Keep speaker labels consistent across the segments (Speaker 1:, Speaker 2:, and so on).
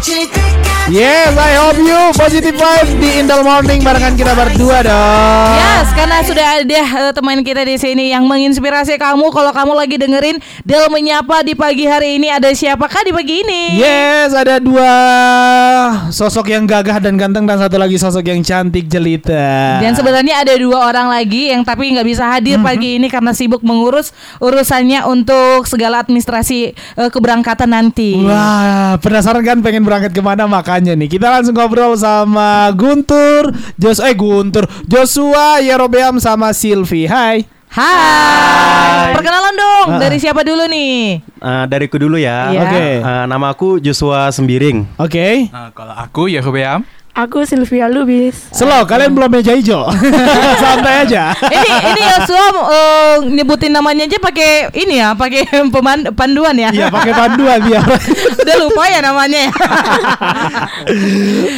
Speaker 1: DJ, Yes, I hope you positive vibe di Indal Morning barengan kita berdua dong.
Speaker 2: Yes, karena sudah ada uh, teman kita di sini yang menginspirasi kamu kalau kamu lagi dengerin Del menyapa di pagi hari ini ada siapakah di pagi ini?
Speaker 1: Yes, ada dua sosok yang gagah dan ganteng dan satu lagi sosok yang cantik jelita.
Speaker 2: Dan sebenarnya ada dua orang lagi yang tapi nggak bisa hadir
Speaker 1: Mhm.
Speaker 2: pagi ini karena sibuk mengurus urusannya untuk segala administrasi uh, keberangkatan nanti.
Speaker 1: Wah, penasaran kan pengen berangkat ke mana makanya nih kita langsung ngobrol sama Guntur, Jos eh Guntur, Joshua, Yerobeam sama Silvi. Hai.
Speaker 2: Hai. Perkenalan dong dari siapa dulu nih?
Speaker 3: Eh, dariku dulu ya.
Speaker 2: Iya.
Speaker 1: Oke.
Speaker 3: Eh, nama aku Joshua Sembiring.
Speaker 1: Oke.
Speaker 4: Nah, kalau aku ya Rubeam.
Speaker 5: Aku Sylvia Lubis.
Speaker 1: Slow, kalian belum meja hijau. Santai aja.
Speaker 2: ini ini Yosua uh, nyebutin namanya aja pakai ini ya, pakai panduan ya.
Speaker 1: Iya, pakai panduan biar.
Speaker 2: Udah lupa ya namanya ya.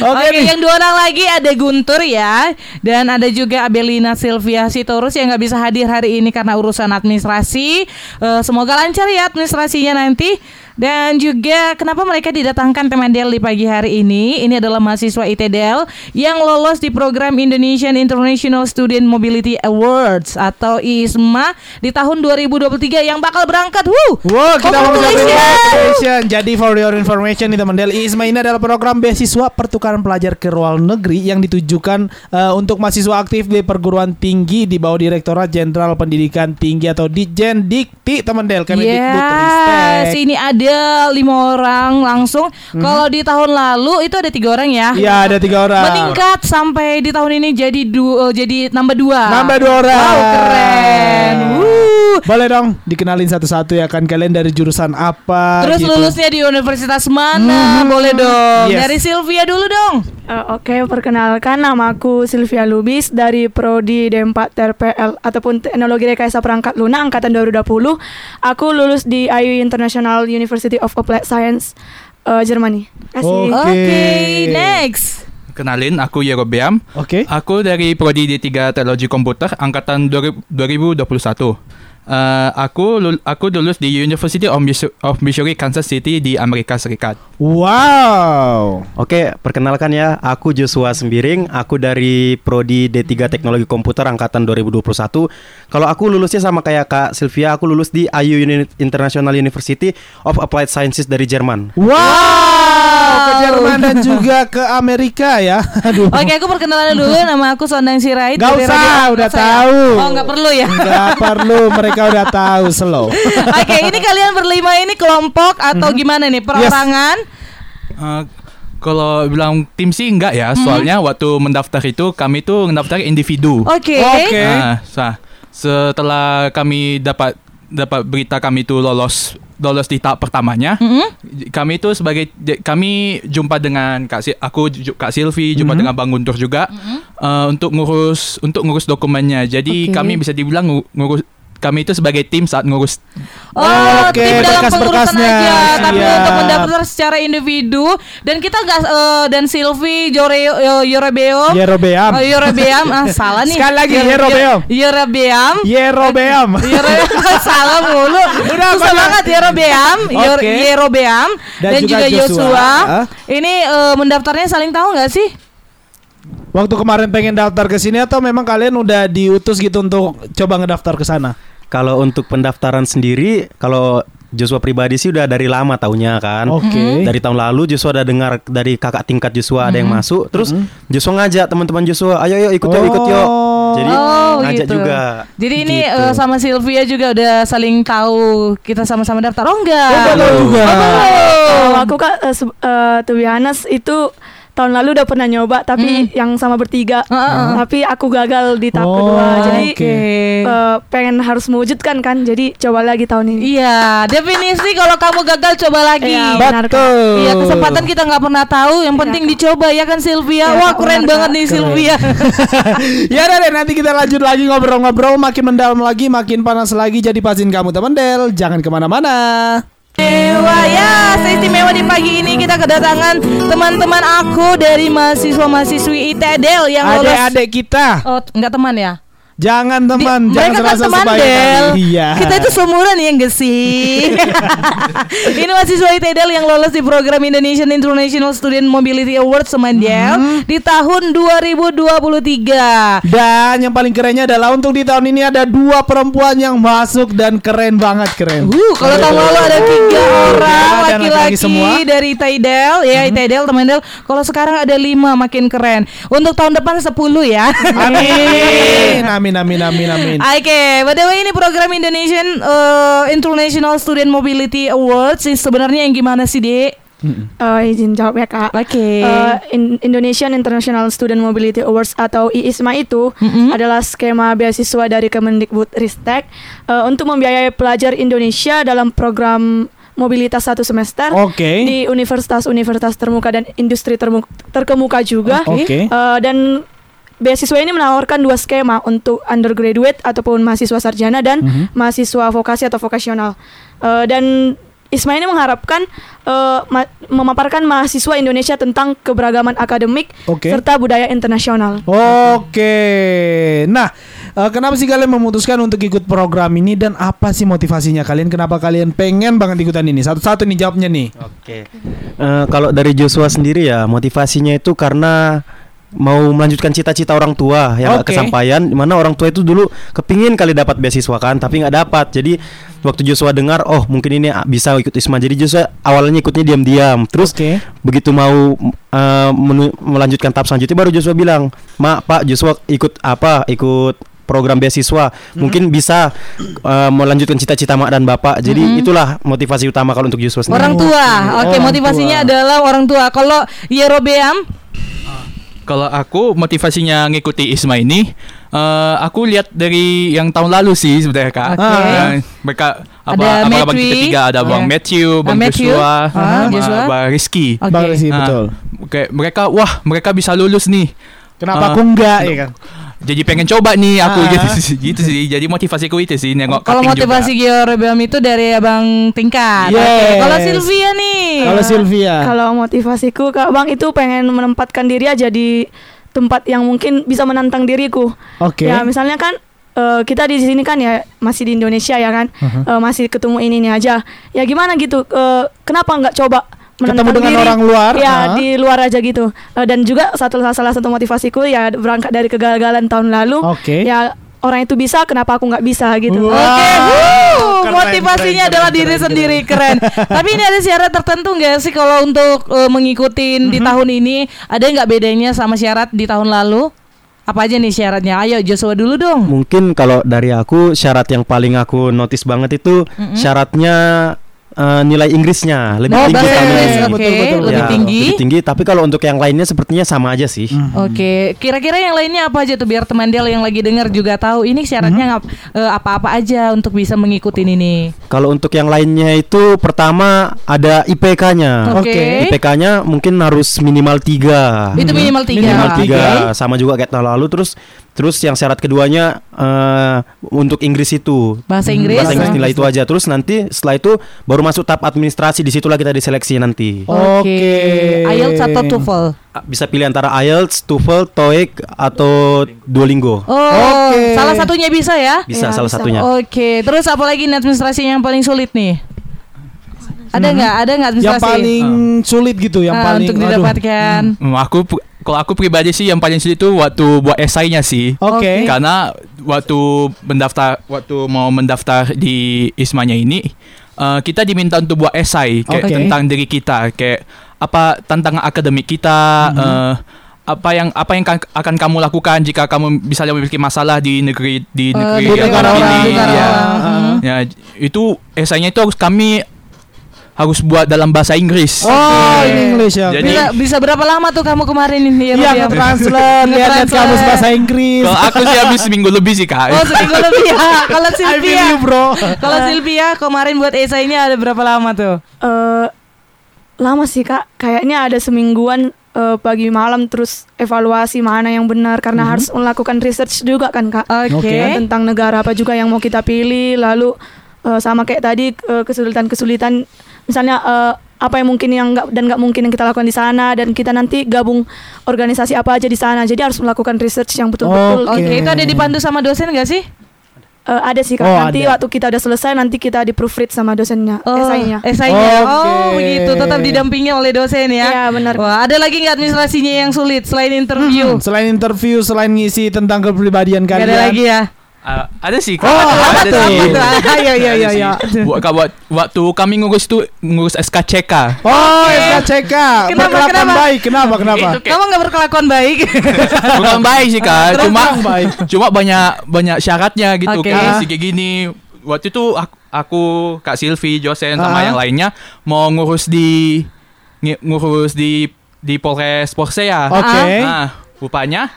Speaker 1: Oke
Speaker 2: Oke,
Speaker 1: nih.
Speaker 2: yang dua orang lagi ada Guntur ya, dan ada juga Abelina Sylvia Sitorus yang nggak bisa hadir hari ini karena urusan administrasi. Eh, semoga lancar ya administrasinya nanti. Dan juga kenapa mereka didatangkan Temendel di pagi hari ini? Ini adalah mahasiswa ITDL yang lolos di program Indonesian International Student Mobility Awards atau ISMA di tahun 2023 yang bakal berangkat. Wuh!
Speaker 1: Wow, kita mau
Speaker 2: Congratulations!
Speaker 1: Jadi for your information nih teman-teman, ISMA ini adalah program beasiswa pertukaran pelajar ke luar negeri yang ditujukan eh, untuk mahasiswa aktif di perguruan tinggi di bawah Direktorat Jenderal Pendidikan Tinggi atau Ditjen Dikti teman-teman Kemendikbud
Speaker 2: Yes,
Speaker 1: Ristek.
Speaker 2: ini ada lima orang langsung. Kalau di tahun lalu itu ada tiga orang ya.
Speaker 1: Iya, ada tiga orang.
Speaker 2: Meningkat sampai di tahun ini jadi dua, jadi nambah dua.
Speaker 1: Nambah dua orang.
Speaker 2: Wow, keren. Wuh.
Speaker 1: Boleh dong dikenalin satu-satu ya kan kalian dari jurusan apa
Speaker 2: Terus
Speaker 1: gitu.
Speaker 2: lulusnya di universitas mana? Boleh dong.
Speaker 1: Yes.
Speaker 2: Dari Sylvia dulu dong.
Speaker 5: Eh, Oke, perkenalkan nama aku Sylvia Lubis dari Prodi D4 TRPL ataupun Teknologi Rekayasa Perangkat Lunak angkatan 2020. Aku lulus di IU International University of Applied Science eh, Germany.
Speaker 1: Oke.
Speaker 2: Oke, next.
Speaker 4: Kenalin, aku Yerobeam.
Speaker 1: Oke.
Speaker 4: Aku dari Prodi D3 Teknologi Komputer angkatan 2000 2021. Eh, aku lul- aku lulus di University of, Mis- of Missouri Kansas City di Amerika Serikat.
Speaker 1: Wow.
Speaker 3: Oke, perkenalkan ya, aku Joshua Sembiring. Aku dari Prodi D3 Teknologi Komputer angkatan 2021. Kalau aku lulusnya sama kayak Kak Sylvia, aku lulus di IU Uni- International University of Applied Sciences dari Jerman.
Speaker 1: Wow, ke Jerman dan juga ke Amerika ya. Aduh.
Speaker 2: Oke, aku perkenalan dulu. Nama aku Sondang Sirait.
Speaker 1: Gak usah,
Speaker 2: Radio-
Speaker 1: udah tahu.
Speaker 2: Oh, nggak perlu ya.
Speaker 1: Nggak perlu, mereka udah tahu slow.
Speaker 2: Oke, ini kalian berlima ini kelompok atau
Speaker 1: Mhm.
Speaker 2: gimana nih? Perorangan?
Speaker 4: Eh, kalau bilang tim sih enggak ya, soalnya waktu mendaftar itu kami tuh mendaftar individu.
Speaker 2: Oke.
Speaker 1: Oke.
Speaker 4: Nah, sah. setelah kami dapat dapat berita kami tuh lolos lolos di tahap pertamanya,
Speaker 2: Mhm.
Speaker 4: kami itu sebagai kami jumpa dengan Kak Si- aku Kak Silvi jumpa
Speaker 1: Mhm.
Speaker 4: dengan Bang Guntur juga eh, untuk ngurus untuk ngurus dokumennya. Jadi
Speaker 2: Oke.
Speaker 4: kami bisa dibilang ngu- ngurus kami itu sebagai tim saat ngurus
Speaker 2: Oh,
Speaker 1: Oke,
Speaker 2: tim dalam pengurusan
Speaker 1: berkas-berkasnya.
Speaker 2: aja, tapi
Speaker 1: Siap.
Speaker 2: untuk mendaftar secara individu dan kita nggak eh, dan Silvi Jore eh, Yorebeom.
Speaker 1: Yerobeam.
Speaker 2: Oh, Yorebeam, ah salah nih.
Speaker 1: Sekali lagi, Yerobeam.
Speaker 2: Yor- Yorebeam.
Speaker 1: Yerobeam.
Speaker 2: Yorebeam salah mulu.
Speaker 1: Udah,
Speaker 2: Susah
Speaker 1: banyak.
Speaker 2: banget Yerobeam,
Speaker 1: Oke.
Speaker 2: Yerobeam
Speaker 1: Dan
Speaker 2: dan,
Speaker 1: juga
Speaker 2: juga,
Speaker 1: Joshua.
Speaker 2: Joshua.
Speaker 1: Ah.
Speaker 2: Ini eh, mendaftarnya saling tahu nggak sih?
Speaker 1: Waktu kemarin pengen daftar ke sini atau memang kalian udah diutus gitu untuk coba ngedaftar ke sana?
Speaker 3: Kalau untuk pendaftaran sendiri, kalau Joshua pribadi sih udah dari lama taunya kan.
Speaker 1: Oke.
Speaker 3: Dari tahun lalu Joshua udah dengar dari kakak tingkat Joshua ada yang masuk, terus Joshua ngajak teman-teman Joshua, ayo yuk ikut yuk ikut yuk.
Speaker 1: Oh.
Speaker 3: Jadi
Speaker 2: Oh,
Speaker 3: ngajak
Speaker 2: gitu.
Speaker 3: juga.
Speaker 2: Jadi ini
Speaker 3: Gitu.
Speaker 2: eh, sama Sylvia juga udah saling tahu kita sama-sama daftar. Oh enggak.
Speaker 1: Oh, enggak tahu juga.
Speaker 2: Oh.
Speaker 5: Kalau aku kak, eh, se- eh, to be honest, itu tahun lalu udah pernah nyoba tapi yang sama bertiga.
Speaker 2: Heeh.
Speaker 5: Tapi aku gagal di tahap
Speaker 1: Oh,
Speaker 5: kedua. Jadi
Speaker 1: oke.
Speaker 5: eh, pengen harus mewujudkan kan. Jadi coba lagi tahun ini.
Speaker 2: Iya, definisi kalau kamu gagal coba lagi.
Speaker 5: Iya, benar.
Speaker 1: Betul.
Speaker 2: Iya, kesempatan kita nggak pernah tahu. Yang
Speaker 5: Iya,
Speaker 2: penting dicoba ya kan Sylvia.
Speaker 5: Iya,
Speaker 2: Wah keren
Speaker 5: benar,
Speaker 2: banget nih
Speaker 1: Keren.
Speaker 2: Sylvia.
Speaker 1: ya udah deh nanti kita lanjut lagi ngobrol-ngobrol makin mendalam lagi makin panas lagi jadi pasin kamu teman Del jangan ke mana-mana
Speaker 2: Dewa ya, seistimewa di pagi ini kita kedatangan teman-teman aku dari mahasiswa-mahasiswi ITDL yang lolos.
Speaker 1: adik-adik kita
Speaker 2: Oh, enggak teman ya?
Speaker 1: Jangan
Speaker 2: Di-
Speaker 1: teman, jangan
Speaker 2: mereka kan
Speaker 1: serasa
Speaker 2: teman Del.
Speaker 1: Iya.
Speaker 2: Kita itu seumuran ya enggak sih? Ini mahasiswa ITDL yang lolos di program Indonesian International Student Mobility Award Semandel
Speaker 1: Hmm.
Speaker 2: di tahun 2023.
Speaker 1: Dan yang paling kerennya adalah untuk di tahun ini ada dua perempuan yang masuk dan keren banget keren.
Speaker 2: Uh, kalau tahun lalu ada tiga orang
Speaker 1: dan
Speaker 2: laki-laki dari ITDL, ya ITDL teman Del. Kalau sekarang ada lima makin keren. Untuk tahun depan 10 ya.
Speaker 1: Amin, amin, amin, amin, amin.
Speaker 2: Oke, by the way ini program Indonesian uh, International Student Mobility Awards ini sebenarnya yang gimana sih, Dek?
Speaker 5: Eh, izin jawab ya kak.
Speaker 2: Oke.
Speaker 5: Eh, In- Indonesian International Student Mobility Awards atau IISMA itu
Speaker 2: Mm-mm.
Speaker 5: adalah skema beasiswa dari Kemendikbud Ristek eh, untuk membiayai pelajar Indonesia dalam program mobilitas satu semester
Speaker 1: Oke.
Speaker 5: di universitas-universitas termuka dan industri termu- terkemuka juga.
Speaker 1: Oke.
Speaker 5: Eh, dan beasiswa ini menawarkan dua skema untuk undergraduate ataupun mahasiswa sarjana dan
Speaker 1: Mhm.
Speaker 5: mahasiswa vokasi atau vokasional. Eh, dan ISMA ini mengharapkan eh, ma- memaparkan mahasiswa Indonesia tentang keberagaman akademik
Speaker 1: Oke.
Speaker 5: serta budaya internasional.
Speaker 1: Oke. Nah, eh, kenapa sih kalian memutuskan untuk ikut program ini dan apa sih motivasinya kalian? Kenapa kalian pengen banget ikutan ini? Satu-satu nih jawabnya nih.
Speaker 3: Oke. Eh, kalau dari Joshua sendiri ya motivasinya itu karena mau melanjutkan cita-cita orang tua yang
Speaker 1: Oke.
Speaker 3: kesampaian. Mana orang tua itu dulu kepingin kali dapat beasiswa kan, tapi nggak dapat. Jadi waktu Joshua dengar, oh mungkin ini bisa ikut Isma. Jadi Joshua awalnya ikutnya diam-diam. Terus
Speaker 1: Oke.
Speaker 3: begitu mau menu- melanjutkan tahap selanjutnya baru Joshua bilang, "Mak, Pak, Joshua ikut apa? Ikut program beasiswa. Mungkin bisa eh, melanjutkan cita-cita Mak dan Bapak." Jadi itulah motivasi utama kalau untuk Joshua sendiri.
Speaker 2: Orang tua. Oke,
Speaker 1: Orang
Speaker 2: motivasinya
Speaker 1: tua.
Speaker 2: adalah orang tua. Kalau Yerobeam
Speaker 4: Kalau aku motivasinya ngikuti Isma ini eh, Aku lihat dari yang tahun lalu sih sebenarnya kak
Speaker 2: Oke.
Speaker 4: Eh, Mereka apa,
Speaker 2: Ada
Speaker 4: abang-abang
Speaker 2: Matthew.
Speaker 4: kita tiga Ada Bang
Speaker 2: Ya.
Speaker 4: Matthew, Bang
Speaker 2: Matthew.
Speaker 4: Joshua
Speaker 2: Ah,
Speaker 4: sama
Speaker 2: Joshua.
Speaker 4: Bang Rizky
Speaker 2: Oke.
Speaker 1: Bang Rizky,
Speaker 4: Ah,
Speaker 1: betul.
Speaker 4: Kayak mereka, wah mereka bisa lulus nih
Speaker 1: Kenapa
Speaker 4: Ah.
Speaker 1: aku enggak ya kan?
Speaker 4: Jadi pengen coba nih aku
Speaker 1: Ah.
Speaker 4: gitu, sih, gitu sih Jadi motivasiku itu sih nengok
Speaker 2: Kalau motivasi
Speaker 4: juga.
Speaker 2: Yerobeam itu dari Abang Tingkat. Oke.
Speaker 1: Yes.
Speaker 2: Kalau Sylvia nih.
Speaker 1: Kalau Sylvia.
Speaker 5: Kalau motivasiku Kak Bang itu pengen menempatkan diri aja di tempat yang mungkin bisa menantang diriku.
Speaker 1: Oke.
Speaker 5: Ya misalnya kan eh, kita di sini kan ya masih di Indonesia ya kan,
Speaker 1: Uh-huh.
Speaker 5: Eh, masih ketemu ini ini aja. Ya gimana gitu? eh, kenapa nggak coba
Speaker 1: Ketemu
Speaker 5: menantang
Speaker 1: dengan
Speaker 5: diri?
Speaker 1: orang luar,
Speaker 5: Ya
Speaker 1: ah.
Speaker 5: di luar aja gitu. Eh, dan juga satu salah satu motivasiku ya berangkat dari kegagalan tahun lalu.
Speaker 1: Oke.
Speaker 5: Ya orang itu bisa, kenapa aku nggak bisa gitu?
Speaker 1: Wow.
Speaker 2: Oke,
Speaker 1: Keren,
Speaker 2: motivasinya
Speaker 1: keren,
Speaker 2: adalah
Speaker 1: keren,
Speaker 2: diri
Speaker 1: keren,
Speaker 2: sendiri keren. Tapi ini ada syarat tertentu nggak sih kalau untuk eh, mengikuti
Speaker 1: Mhm.
Speaker 2: di tahun ini? Ada nggak bedanya sama syarat di tahun lalu? Apa aja nih syaratnya? Ayo Joshua dulu dong.
Speaker 3: Mungkin kalau dari aku syarat yang paling aku notice banget itu syaratnya eh, nilai Inggrisnya lebih
Speaker 2: Oh,
Speaker 3: tinggi
Speaker 2: bahasa. Inggris,
Speaker 1: Betul,
Speaker 2: oke,
Speaker 1: betul, betul.
Speaker 2: lebih
Speaker 3: Ya,
Speaker 2: tinggi.
Speaker 3: Lebih tinggi, tapi kalau untuk yang lainnya sepertinya sama aja sih.
Speaker 2: Oke, kira-kira yang lainnya apa aja tuh biar teman Del yang lagi dengar juga tahu ini syaratnya ngap- eh, apa-apa aja untuk bisa mengikuti ini.
Speaker 3: Kalau untuk yang lainnya itu pertama ada IPK-nya.
Speaker 2: Oke.
Speaker 3: IPK-nya mungkin harus minimal tiga.
Speaker 2: Itu minimal tiga.
Speaker 3: Minimal tiga, sama juga kayak tahun lalu. Terus terus yang syarat keduanya eh, untuk Inggris itu
Speaker 2: Bahasa Inggris.
Speaker 3: bahasa Inggris nilai itu aja. Terus nanti setelah itu baru masuk tahap administrasi. Di situlah kita diseleksi nanti.
Speaker 2: Oke. IELTS atau TOEFL?
Speaker 3: Ah, Bisa pilih antara IELTS, TOEFL, TOEIC atau Duolingo.
Speaker 2: Oh,
Speaker 1: Oke.
Speaker 2: salah satunya bisa ya?
Speaker 3: Bisa
Speaker 5: Ya,
Speaker 3: salah
Speaker 5: bisa.
Speaker 3: satunya.
Speaker 2: Oke, terus apa lagi administrasi yang paling sulit nih? Ada nggak? Ada nggak
Speaker 1: Yang
Speaker 2: administrasi?
Speaker 1: paling sulit gitu, yang
Speaker 2: Ah,
Speaker 1: paling
Speaker 2: untuk
Speaker 1: aduh.
Speaker 2: didapatkan.
Speaker 4: Hmm, Aku pri- kalau aku pribadi sih yang paling sulit itu waktu buat esainya sih
Speaker 1: Oke.
Speaker 4: Karena waktu mendaftar waktu mau mendaftar di Ismanya ini eh, kita diminta untuk buat esai kayak
Speaker 1: Oke.
Speaker 4: tentang diri kita kayak apa tantangan akademik kita eh, apa yang apa yang kan- akan kamu lakukan jika kamu misalnya memiliki masalah di negeri di
Speaker 2: Eh,
Speaker 4: negeri
Speaker 2: di
Speaker 4: yang
Speaker 1: negara negara
Speaker 4: ya. Ya, itu esainya itu harus kami harus buat dalam bahasa Inggris.
Speaker 1: Oh, ini English ya.
Speaker 4: Jadi-
Speaker 2: Bisa, bisa berapa lama tuh kamu kemarin ini?
Speaker 1: Iya, nge-translate, lihat-lihat kamus bahasa Inggris.
Speaker 4: Kalau aku sih habis seminggu lebih sih kak.
Speaker 2: Oh, seminggu lebih ya. Kalau
Speaker 1: I feel
Speaker 2: Sylvia,
Speaker 1: you, bro.
Speaker 2: kalau Sylvia kemarin buat esainya ada berapa lama tuh?
Speaker 5: Eh, lama sih kak kayaknya ada semingguan eh, pagi malam terus evaluasi mana yang benar karena harus melakukan research juga kan kak
Speaker 2: Oke.
Speaker 1: Oke.
Speaker 5: tentang negara apa juga yang mau kita pilih lalu eh, sama kayak tadi eh, kesulitan-kesulitan misalnya eh, apa yang mungkin yang nggak dan nggak mungkin yang kita lakukan di sana dan kita nanti gabung organisasi apa aja di sana. Jadi harus melakukan research yang betul-betul.
Speaker 1: Oke.
Speaker 2: Oke, itu ada dipandu sama dosen gak sih?
Speaker 5: Eh, ada sih kak.
Speaker 1: Oh,
Speaker 5: nanti
Speaker 1: ada.
Speaker 5: waktu kita udah selesai nanti kita di proofread sama dosennya, esainya.
Speaker 2: Esainya.
Speaker 1: Oke.
Speaker 2: Oh, begitu. Tetap didampingi oleh dosen ya.
Speaker 5: Iya, benar.
Speaker 2: Wah, ada lagi nggak administrasinya yang sulit selain interview?
Speaker 1: Selain interview, selain ngisi tentang kepribadian
Speaker 2: Gak
Speaker 1: kalian.
Speaker 2: ada lagi ya.
Speaker 4: Ah, ada sih Kak.
Speaker 1: Oh,
Speaker 4: ada,
Speaker 1: tuh?
Speaker 4: sih. Ada
Speaker 2: ayo,
Speaker 4: sih.
Speaker 2: ayo.
Speaker 4: Buat Kak, buat waktu kami ngurus tuh ngurus SKCK.
Speaker 1: Oh, SKCK.
Speaker 2: Kenapa,
Speaker 1: Berkelakuan
Speaker 2: kenapa?
Speaker 1: baik. Kenapa? Kenapa?
Speaker 4: Itu kayak-
Speaker 2: Kamu nggak berkelakuan baik?
Speaker 4: Bukan baik sih kak,
Speaker 1: Terus
Speaker 4: cuma
Speaker 1: baik.
Speaker 4: cuma banyak banyak syaratnya gitu kayak sih kayak gini. Waktu itu aku, aku Kak Silvi, Josen sama
Speaker 1: Ah.
Speaker 4: yang lainnya mau ngurus di ngurus di di Polres Porsea.
Speaker 1: Oke.
Speaker 4: Nah, rupanya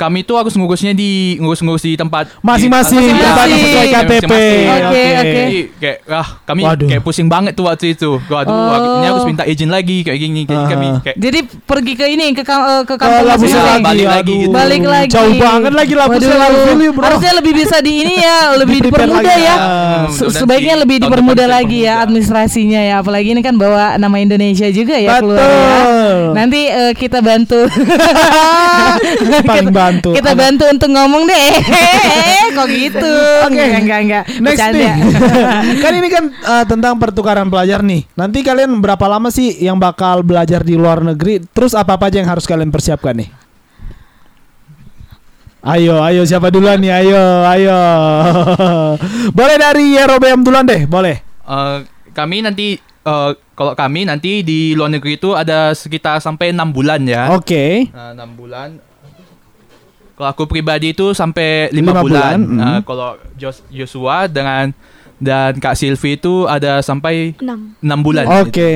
Speaker 4: kami tuh harus ngurusnya di ngurus-ngurus di tempat
Speaker 1: Masing-masing
Speaker 4: di-
Speaker 1: tempatnya sesuai KTP.
Speaker 2: Oke, oke.
Speaker 4: Kayak ah kami
Speaker 1: Waduh.
Speaker 4: kayak pusing banget tuh waktu itu. Waduh,
Speaker 2: Oh.
Speaker 4: ini harus minta izin lagi kayak gini kayak
Speaker 1: Ah.
Speaker 4: kami kayak
Speaker 2: Jadi pergi ke ini ke eh, ke
Speaker 1: Ke
Speaker 2: kampung masing-masing.
Speaker 1: lagi,
Speaker 4: Balik lagi gitu.
Speaker 2: Balik lagi.
Speaker 1: Jauh banget lagi Labusnya
Speaker 2: Waduh.
Speaker 1: bro.
Speaker 2: Harusnya lebih bisa di ini ya, lebih dipermudah ya.
Speaker 1: Ah,
Speaker 2: Sebaiknya lebih dipermudah lagi ya
Speaker 4: dipermudah.
Speaker 2: administrasinya ya. Apalagi ini kan bawa nama Indonesia juga ya keluar ya.
Speaker 1: Betul.
Speaker 2: Nanti eh, kita bantu.
Speaker 1: Paling bantu.
Speaker 2: Kita
Speaker 1: Anak-
Speaker 2: bantu untuk ngomong deh. Kok gitu?
Speaker 1: Oke.
Speaker 2: Enggak, enggak, enggak.
Speaker 1: Next nih. kan ini kan eh, tentang pertukaran pelajar nih. Nanti kalian berapa lama sih yang bakal belajar di luar negeri? Terus apa-apa aja yang harus kalian persiapkan nih? Ayo, ayo siapa duluan nih? Ayo, ayo. boleh dari Yerobeam duluan deh, boleh.
Speaker 4: Eh, kami nanti eh, kalau kami nanti di luar negeri itu ada sekitar sampai enam bulan ya.
Speaker 1: Oke.
Speaker 4: Nah, enam bulan. Kalau aku pribadi itu sampai lima bulan.
Speaker 1: bulan, mm.
Speaker 4: kalau Jos- Joshua dengan dan Kak Silvi itu ada sampai
Speaker 5: Enam.
Speaker 4: enam bulan.
Speaker 1: Oke.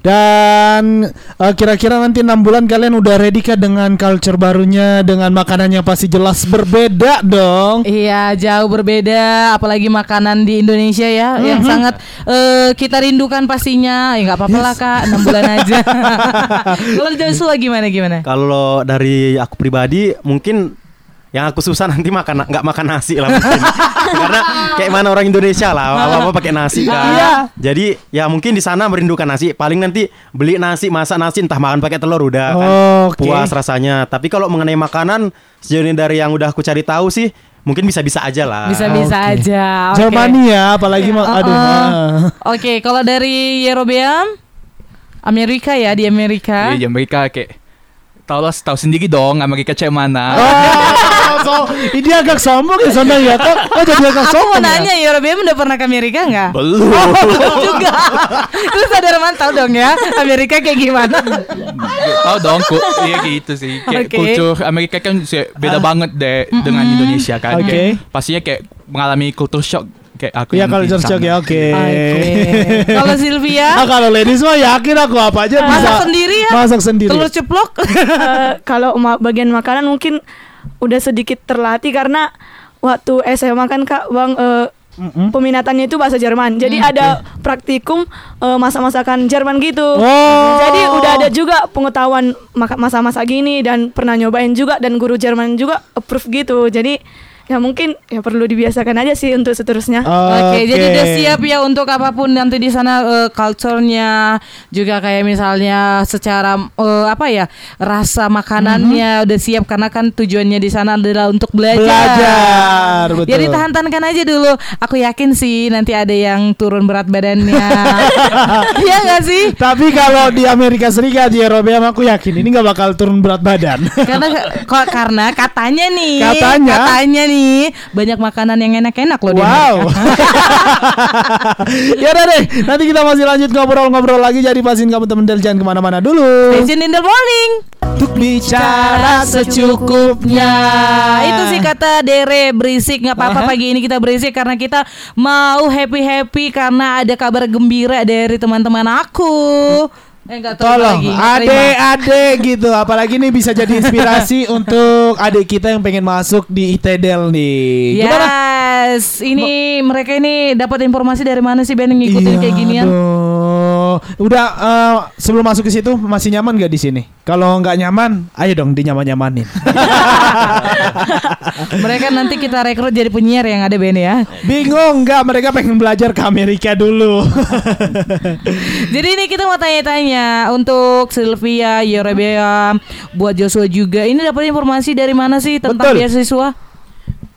Speaker 1: Dan eh, kira-kira nanti enam bulan kalian udah ready kah dengan culture barunya, dengan makanannya pasti jelas berbeda dong.
Speaker 2: Iya jauh berbeda apalagi makanan di Indonesia ya yang
Speaker 1: Mhm.
Speaker 2: sangat eh, kita rindukan pastinya ya nggak apa-apa lah kak enam bulan aja kalau Joshua gimana gimana
Speaker 3: Kalau dari aku pribadi mungkin yang aku susah nanti makan nggak makan nasi lah mungkin. Karena kayak mana orang Indonesia lah apa-apa pakai nasi kan.
Speaker 1: Iya.
Speaker 3: Jadi ya mungkin di sana merindukan nasi. Paling nanti beli nasi, masak nasi entah makan pakai telur udah kan
Speaker 1: Oke.
Speaker 3: puas rasanya. Tapi kalau mengenai makanan sejauh ini dari yang udah aku cari tahu sih mungkin bisa-bisa aja lah.
Speaker 2: bisa-bisa
Speaker 1: Oke.
Speaker 2: aja oke.
Speaker 1: Jermani ya, apalagi ma- aduh.
Speaker 2: Uh-uh.
Speaker 1: ah.
Speaker 2: Oke kalau dari Yerobeam Amerika ya di Amerika
Speaker 4: Iya, mereka kayak tahu lah tahu sendiri dong Amerika kayak mana.
Speaker 1: Oh, so, ini agak sombong ya Sonda ya kok. Oh, jadi agak
Speaker 2: Aku
Speaker 1: sombong.
Speaker 2: mau
Speaker 1: ya?
Speaker 2: nanya Yerobeam udah pernah ke Amerika nggak?
Speaker 4: Belum.
Speaker 2: Belum juga. Terus ada Roman tahu dong ya Amerika kayak gimana?
Speaker 4: tahu dong kok iya gitu sih. Kayak
Speaker 2: Oke.
Speaker 4: kultur Amerika kan beda banget deh dengan Indonesia kan.
Speaker 1: Oke.
Speaker 4: Kayak pastinya kayak mengalami culture shock kayak aku
Speaker 1: Iya
Speaker 4: di sana.
Speaker 1: shock ya, oke.
Speaker 2: Oke. Kalau Sylvia
Speaker 1: Ah, kalau ladies mah yakin aku apa aja bisa.
Speaker 2: masak sendiri ya?
Speaker 1: Masak sendiri.
Speaker 2: Telur ceplok.
Speaker 5: Eh, kalau ma- bagian makanan mungkin udah sedikit terlatih karena waktu SMA kan kak bang eh,
Speaker 1: Mm-mm.
Speaker 5: peminatannya itu bahasa Jerman. Jadi ada praktikum eh, masak-masakan Jerman gitu.
Speaker 1: Oh.
Speaker 5: Jadi udah ada juga pengetahuan masak-masak gini dan pernah nyobain juga dan guru Jerman juga approve gitu. Jadi ya mungkin ya perlu dibiasakan aja sih untuk seterusnya.
Speaker 2: Oke, jadi udah siap ya untuk apa pun nanti di sana eh, culture-nya juga kayak misalnya secara eh, apa ya rasa makanannya udah siap karena kan tujuannya di sana adalah untuk belajar.
Speaker 1: Belajar, betul.
Speaker 2: Jadi tahan-tahankan aja dulu. Aku yakin sih nanti ada yang turun berat badannya. Iya nggak sih?
Speaker 1: Tapi kalau di Amerika Serikat di Eropa aku yakin ini nggak bakal turun berat badan.
Speaker 2: karena kok karena katanya nih
Speaker 1: Katanya?
Speaker 2: katanya nih banyak makanan yang enak-enak loh
Speaker 1: Wow. ya udah deh, nanti kita masih lanjut ngobrol-ngobrol lagi. Jadi pastiin kamu teman-teman jangan ke mana-mana dulu.
Speaker 2: Station in the morning.
Speaker 1: Untuk bicara secukupnya.
Speaker 2: Itu sih kata Dere berisik nggak apa-apa pagi ini kita berisik karena kita mau happy happy karena ada kabar gembira dari teman-teman aku. Eh enggak terima
Speaker 1: Tolong, adek-adek gitu. Apalagi nih bisa jadi inspirasi untuk adik kita yang pengen masuk di ITDL nih. Gimana?
Speaker 2: Yes, ini mereka ini dapat informasi dari mana sih Ben ngikutin
Speaker 1: Iya,
Speaker 2: kayak ginian?
Speaker 1: aduh. Udah eh, sebelum masuk ke situ masih nyaman gak di sini? Kalau nggak nyaman, ayo dong dinyaman-nyamanin.
Speaker 2: Mereka nanti kita rekrut jadi penyiar yang ada Ben ya.
Speaker 1: Bingung nggak? Mereka pengen belajar ke Amerika dulu.
Speaker 2: Jadi ini kita mau tanya-tanya untuk Sylvia, Yerebea, buat Joshua juga. Ini dapat informasi dari mana sih tentang
Speaker 1: Betul.
Speaker 2: beasiswa?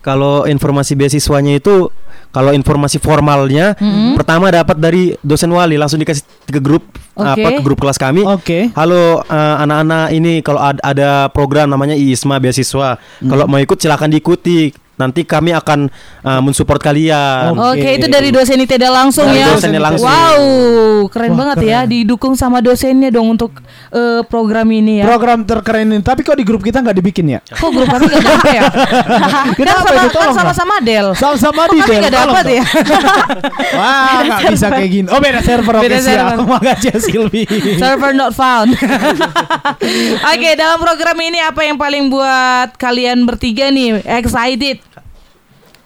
Speaker 3: Kalau informasi beasiswanya itu kalau informasi formalnya
Speaker 2: Mm-hmm.
Speaker 3: pertama dapat dari dosen wali langsung dikasih ke grup
Speaker 2: Oke.
Speaker 3: apa ke grup kelas kami.
Speaker 1: Oke.
Speaker 3: Halo eh, anak-anak ini kalau ad- ada program namanya ISMA beasiswa. Kalau mau ikut silakan diikuti. Nanti kami akan eh, mensupport kalian.
Speaker 1: Oke.
Speaker 2: Oke, itu dari dosen ITEDA langsung
Speaker 3: Dari
Speaker 2: ya.
Speaker 3: dosennya langsung.
Speaker 2: Wow, keren
Speaker 1: Wah,
Speaker 2: banget
Speaker 1: keren.
Speaker 2: ya. Didukung sama dosennya dong untuk eh, program ini ya.
Speaker 1: Program terkeren ini. Tapi kok di grup kita nggak dibikin ya?
Speaker 2: Kok grup kami gak dapet ya? kan
Speaker 1: Kenapa
Speaker 2: sama,
Speaker 1: itu?
Speaker 2: kan
Speaker 1: Tolong,
Speaker 2: sama-sama Del.
Speaker 1: Sama-sama di
Speaker 2: kami
Speaker 1: Del, tolong
Speaker 2: dapat ya?
Speaker 1: Wah, nggak bisa kayak gini. Oh beda server.
Speaker 2: Beda
Speaker 1: siap.
Speaker 2: server.
Speaker 1: Makasih ya, Silvi.
Speaker 2: Server not found. Oke, dalam program ini apa yang paling buat kalian bertiga nih excited?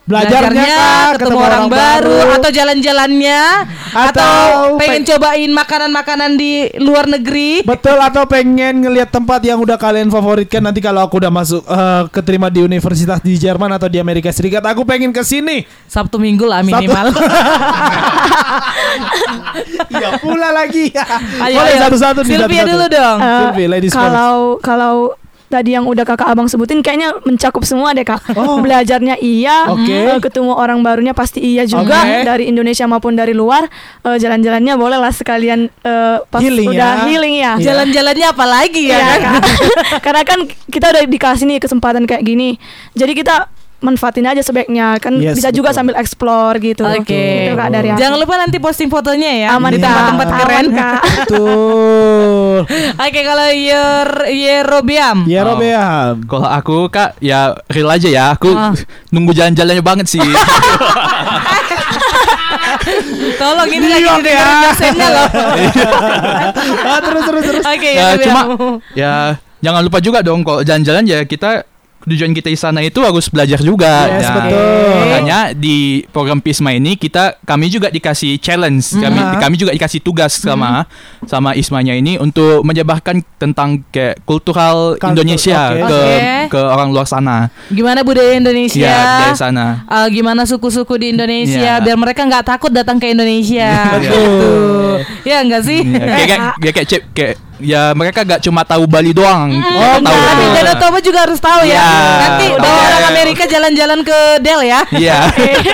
Speaker 1: Belajarnya kah?
Speaker 2: ketemu, orang, baru, atau jalan-jalannya, atau,
Speaker 1: Atau
Speaker 2: pengen
Speaker 1: pe-
Speaker 2: cobain makanan-makanan di luar negeri?
Speaker 1: Betul atau pengen ngelihat tempat yang udah kalian favoritkan nanti kalau aku udah masuk eh, keterima di universitas di Jerman atau di Amerika Serikat aku pengen ke sini.
Speaker 2: Sabtu Minggu lah minimal.
Speaker 1: Iya pula lagi.
Speaker 2: Ayo,
Speaker 1: Boleh satu-satu nih,
Speaker 2: Sylvia
Speaker 1: satu-satu.
Speaker 2: dulu dong.
Speaker 5: Eh,
Speaker 1: Sylvie, ladies first.
Speaker 5: kalau kalau tadi yang udah kakak abang sebutin kayaknya mencakup semua deh kak.
Speaker 1: Oh.
Speaker 5: Belajarnya iya,
Speaker 1: Oke.
Speaker 5: eh, ketemu orang barunya pasti iya juga
Speaker 1: Oke.
Speaker 5: dari Indonesia maupun dari luar. Eh, Jalan-jalannya boleh lah sekalian eh, pas
Speaker 1: Healing
Speaker 5: udah
Speaker 1: ya.
Speaker 5: healing ya.
Speaker 1: Iya.
Speaker 2: Jalan-jalannya apa lagi ya?
Speaker 5: Iya,
Speaker 2: kan?
Speaker 5: Kak. Karena kan kita udah dikasih nih kesempatan kayak gini. Jadi kita manfaatin aja sebaiknya kan
Speaker 1: Yes,
Speaker 5: bisa juga
Speaker 1: betul.
Speaker 5: sambil explore gitu.
Speaker 2: Oke.
Speaker 5: Itu Kak dari aku.
Speaker 2: Jangan lupa nanti posting fotonya ya
Speaker 5: Aman,
Speaker 2: di
Speaker 5: Kak.
Speaker 2: tempat-tempat keren.
Speaker 5: Kak.
Speaker 1: Betul.
Speaker 2: Oke, kalau Yer Yerobiam.
Speaker 1: Ya
Speaker 4: Oh.
Speaker 1: Ya.
Speaker 4: Kalau aku kak ya real aja ya. Aku
Speaker 2: Ah.
Speaker 4: nunggu jalan-jalannya banget sih.
Speaker 2: Tolong ini lagi didengar
Speaker 1: ya.
Speaker 2: dosennya loh.
Speaker 1: Ah, terus terus terus.
Speaker 2: Oke,
Speaker 4: ya
Speaker 2: Yerobiam.
Speaker 4: cuma ya jangan lupa juga dong kalau jalan-jalan ya kita tujuan kita di sana itu harus belajar juga.
Speaker 1: Yes,
Speaker 4: Ya,
Speaker 1: betul.
Speaker 4: Makanya di program Pisma ini kita kami juga dikasih challenge, kami
Speaker 1: Mhm.
Speaker 4: kami juga dikasih tugas sama sama Ismanya ini untuk menyebarkan tentang kayak kultural
Speaker 1: Kultur,
Speaker 4: Indonesia
Speaker 1: oke.
Speaker 4: ke
Speaker 2: Oke.
Speaker 4: ke orang luar sana.
Speaker 2: Gimana budaya Indonesia?
Speaker 4: Ya, dari sana.
Speaker 2: Eh, gimana suku-suku di Indonesia
Speaker 4: Iya.
Speaker 2: biar mereka nggak takut datang ke Indonesia.
Speaker 4: Betul.
Speaker 2: Ya enggak sih?
Speaker 4: Ya, kayak kayak ya, kayak kayak ya mereka gak cuma tahu Bali doang.
Speaker 2: Mm,
Speaker 4: Mereka tahu.
Speaker 2: tapi Danau Toba juga harus tahu ya.
Speaker 4: Iya.
Speaker 2: Nanti
Speaker 4: Tahu.
Speaker 2: bawa orang Amerika jalan-jalan ke Del ya.
Speaker 4: Iya.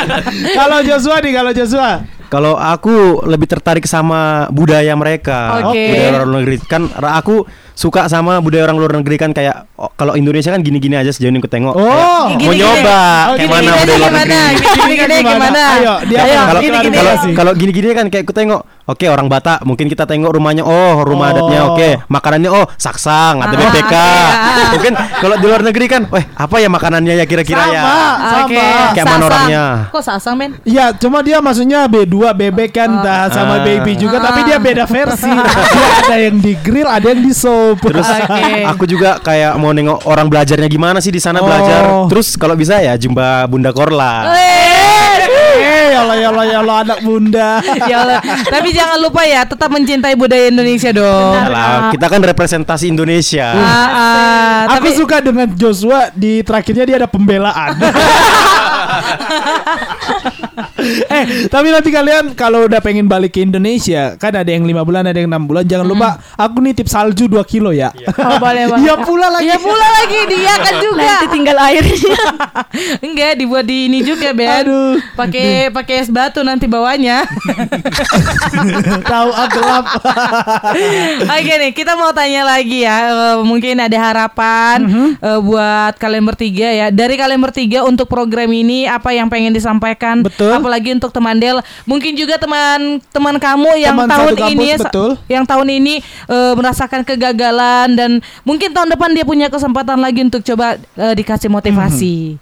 Speaker 1: Kalau Joshua nih, kalau Joshua.
Speaker 3: Kalau aku lebih tertarik sama budaya mereka,
Speaker 2: Oke.
Speaker 3: budaya orang luar negeri. Kan aku suka sama budaya orang luar negeri kan kayak oh, kalau Indonesia kan gini-gini aja sejauh ini aku tengok.
Speaker 1: Oh.
Speaker 3: Kayak
Speaker 2: Gini,
Speaker 3: mau
Speaker 2: gini.
Speaker 3: nyoba
Speaker 1: Oh,
Speaker 3: kayak
Speaker 1: gini,
Speaker 3: mana
Speaker 1: gini
Speaker 3: budaya luar
Speaker 2: gimana?
Speaker 3: negeri.
Speaker 2: Gini-gini gimana?
Speaker 1: Ayo, dia
Speaker 3: Kalau
Speaker 2: gini-gini.
Speaker 3: kalau gini-gini kan kayak aku tengok, oke orang Batak, mungkin kita tengok rumahnya, oh rumah
Speaker 1: Oh.
Speaker 3: adatnya, oke makanannya, oh saksang, ada
Speaker 2: Ah,
Speaker 3: BPK.
Speaker 2: oke.
Speaker 3: Mungkin kalau di luar negeri kan, weh apa ya makanannya ya kira-kira ya?
Speaker 1: Sama.
Speaker 2: Oke.
Speaker 3: Kayak mana orangnya?
Speaker 2: Kok sasang men?
Speaker 1: Ya, cuma dia maksudnya B2 bebek kan dah sama
Speaker 3: Ah.
Speaker 1: baby juga,
Speaker 2: Ah.
Speaker 1: tapi dia beda versi. dia ada yang di grill, ada yang di
Speaker 3: Terus
Speaker 2: Oke.
Speaker 3: aku juga kayak mau nengok orang belajarnya gimana sih di sana
Speaker 1: Oh.
Speaker 3: belajar. Terus kalau bisa ya jumpa Bunda Korla.
Speaker 1: eh, ya Allah ya Allah ya Allah anak bunda.
Speaker 2: ya Allah. Tapi jangan lupa ya, tetap mencintai budaya Indonesia dong.
Speaker 3: Alah, kita kan representasi Indonesia.
Speaker 2: Ah, ah,
Speaker 1: Aku
Speaker 2: tapi
Speaker 1: suka dengan Joshua di terakhirnya dia ada pembelaan. eh, tapi nanti kalian kalau udah pengen balik ke Indonesia, kan ada yang lima bulan, ada yang enam bulan. Jangan lupa, aku nitip salju 2 kilo ya.
Speaker 5: Oh, boleh boleh.
Speaker 1: Iya pula lagi.
Speaker 2: ya pula lagi dia kan juga.
Speaker 5: Nanti tinggal airnya.
Speaker 2: Enggak dibuat di ini juga Ben.
Speaker 1: Aduh.
Speaker 2: Pakai pakai es batu nanti bawahnya.
Speaker 1: Tahu ah, gelap.
Speaker 2: Oke nih, kita mau tanya lagi ya. Eh, mungkin ada harapan
Speaker 1: Mhm.
Speaker 2: eh, buat kalian bertiga ya. Dari kalian bertiga untuk program ini apa yang pengen disampaikan?
Speaker 1: Betul.
Speaker 2: Apalagi untuk teman Del, mungkin juga teman-teman kamu yang
Speaker 1: Teman
Speaker 2: tahun ini
Speaker 1: betul.
Speaker 2: yang tahun ini eh, merasakan kegagalan dan mungkin tahun depan dia punya kesempatan lagi untuk coba eh, dikasih motivasi.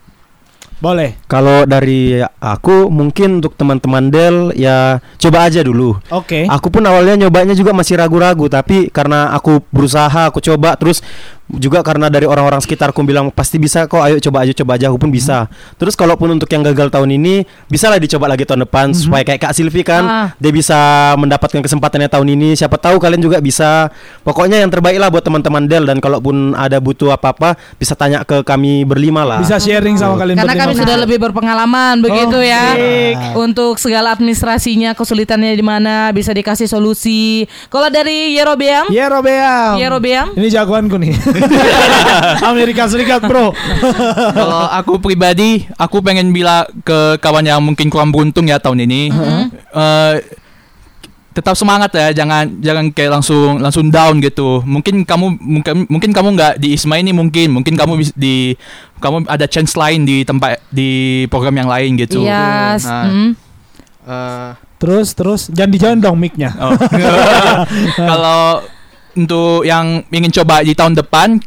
Speaker 1: Boleh.
Speaker 3: Kalau dari aku mungkin untuk teman-teman Del ya coba aja dulu.
Speaker 1: Oke.
Speaker 3: Aku pun awalnya nyobanya juga masih ragu-ragu tapi karena aku berusaha, aku coba terus juga karena dari orang-orang sekitar aku bilang pasti bisa kok ayo coba aja coba aja aku pun bisa. Terus kalaupun untuk yang gagal tahun ini bisa lah dicoba lagi tahun depan supaya kayak Kak Silvi kan
Speaker 2: Ah.
Speaker 3: dia bisa mendapatkan kesempatannya tahun ini. Siapa tahu kalian juga bisa. Pokoknya yang terbaik lah buat teman-teman Del dan kalaupun ada butuh apa-apa bisa tanya ke kami berlima lah.
Speaker 1: Bisa sharing sama kalian
Speaker 2: Karena
Speaker 1: berlima.
Speaker 2: kami sudah lebih berpengalaman begitu ya.
Speaker 1: Baik.
Speaker 2: Untuk segala administrasinya kesulitannya di mana bisa dikasih solusi. Kalau dari Yerobeam,
Speaker 1: Ya Robeam.
Speaker 2: Yerobeam,
Speaker 1: Ini jagoanku nih. Amerika Serikat, Bro.
Speaker 4: Kalau aku pribadi, aku pengen bilang ke kawan yang mungkin kurang beruntung ya tahun ini, eh, tetap semangat ya, jangan jangan kayak langsung langsung down gitu. Mungkin kamu mungkin mungkin kamu nggak di ISMA ini mungkin, mungkin kamu bis- di kamu ada chance lain di tempat di program yang lain gitu.
Speaker 2: Iya.
Speaker 4: Nah,
Speaker 2: mm.
Speaker 3: Eh,
Speaker 1: terus terus jangan dijalan dong mic-nya.
Speaker 4: Oh. kalau untuk yang ingin coba di tahun depan,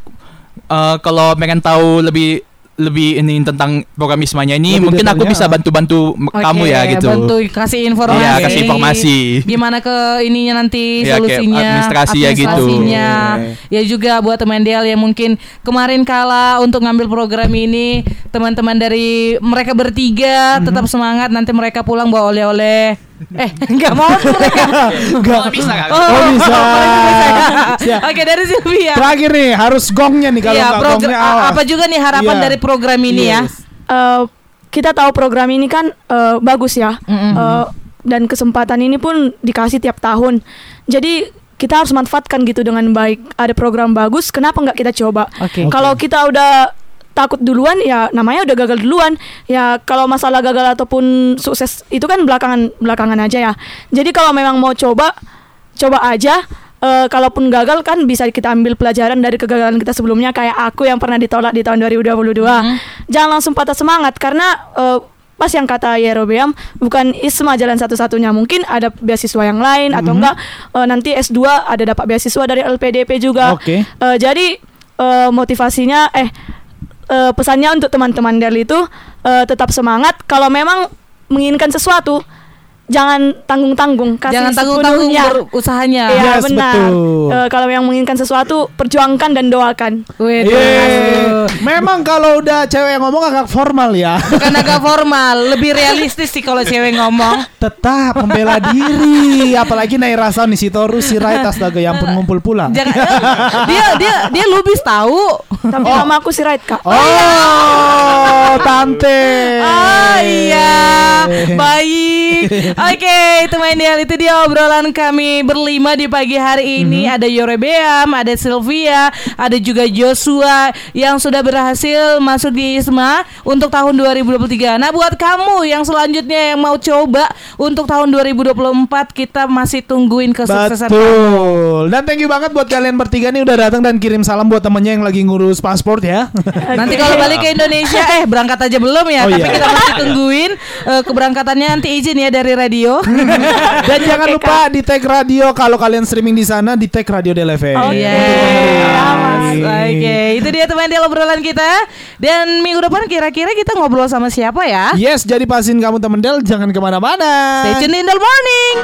Speaker 4: eh, kalau pengen tahu lebih lebih ini tentang program Ismanya ini,
Speaker 1: Lebih
Speaker 4: mungkin aku bisa bantu-bantu m-
Speaker 2: Oke,
Speaker 4: kamu ya gitu.
Speaker 2: Bantu kasih informasi.
Speaker 4: Iya, kasih informasi.
Speaker 2: Gimana ke ininya nanti
Speaker 4: Iya, kayak
Speaker 2: solusinya,
Speaker 4: administrasi ya gitu.
Speaker 2: administrasinya. Ya juga buat teman Del yang mungkin kemarin kala untuk ngambil program ini, teman-teman dari mereka bertiga
Speaker 1: Mhm.
Speaker 2: tetap semangat nanti mereka pulang bawa oleh-oleh. Eh, enggak mau tuh mereka.
Speaker 1: Enggak.
Speaker 4: bisa kan?
Speaker 1: Oh, bisa. Siap.
Speaker 2: Oke, dari Sylvia.
Speaker 1: Terakhir nih harus gongnya nih kalau
Speaker 2: Iya,
Speaker 1: nggak
Speaker 2: program
Speaker 1: gongnya awas.
Speaker 2: apa juga nih harapan
Speaker 1: Iya.
Speaker 2: dari program ini ya?
Speaker 5: Eh, kita tahu program ini kan eh, bagus ya
Speaker 2: Mm-mm.
Speaker 5: Eh, dan kesempatan ini pun dikasih tiap tahun jadi kita harus manfaatkan gitu dengan baik ada program bagus kenapa nggak kita coba
Speaker 2: Oke.
Speaker 5: kalau kita udah takut duluan ya namanya udah gagal duluan. Ya kalau masalah gagal ataupun sukses itu kan belakangan belakangan aja ya. Jadi kalau memang mau coba coba aja. Eh, kalaupun gagal kan bisa kita ambil pelajaran dari kegagalan kita sebelumnya kayak aku yang pernah ditolak di tahun 2022 jangan langsung patah semangat karena eh, pas yang kata Yerobeam bukan ISMA jalan satu-satunya. Mungkin ada beasiswa yang lain atau enggak eh, nanti S2 ada dapat beasiswa dari LPDP juga.
Speaker 1: Oke.
Speaker 5: Eh, jadi eh, motivasinya eh eh, pesannya untuk teman-teman Del itu eh, tetap semangat. Kalau memang menginginkan sesuatu jangan tanggung-tanggung kasih
Speaker 2: Jangan tanggung-tanggung
Speaker 5: sepenuhnya.
Speaker 2: berusahanya.
Speaker 5: Iya
Speaker 1: Yes,
Speaker 5: benar.
Speaker 1: betul.
Speaker 5: Eh, kalau yang menginginkan sesuatu perjuangkan dan doakan.
Speaker 2: Wih,
Speaker 1: Iya. Memang kalau udah cewek yang ngomong agak formal ya.
Speaker 2: Bukan agak formal, lebih realistis sih kalau cewek ngomong.
Speaker 1: Tetap membela diri, apalagi Naira Sound isi Torus si Rait astaga yang pun ngumpul pula.
Speaker 2: Jangan dia dia dia lubis tahu.
Speaker 5: Tapi nama aku si Right kak.
Speaker 1: Oh, tante.
Speaker 2: Oh iya, baik. Oke, teman ideal itu dia obrolan kami berlima di pagi hari ini. Ada Yorebeam, ada Sylvia, ada juga Joshua yang sudah berhasil masuk di ISMA untuk tahun 2023. Nah, buat kamu yang selanjutnya yang mau coba untuk tahun 2024 kita masih tungguin kesuksesan.
Speaker 1: Betul. Dan thank you banget buat kalian bertiga nih udah datang dan kirim salam buat temennya yang lagi ngurus paspor ya.
Speaker 2: Nanti kalau balik ke Indonesia eh berangkat aja belum ya,
Speaker 1: Oh,
Speaker 2: tapi
Speaker 1: iya.
Speaker 2: kita masih tungguin eh, keberangkatannya nanti izin ya dari radio.
Speaker 1: Dan jangan lupa di tag radio kalau kalian streaming di sana di tag Radio Del FM.
Speaker 2: Iya. Oke, itu dia teman dia obrolan kita. Dan minggu depan kira-kira kita ngobrol sama siapa ya?
Speaker 1: Yes, jadi pasin kamu temen Del jangan ke mana-mana.
Speaker 2: Stay tune in the morning.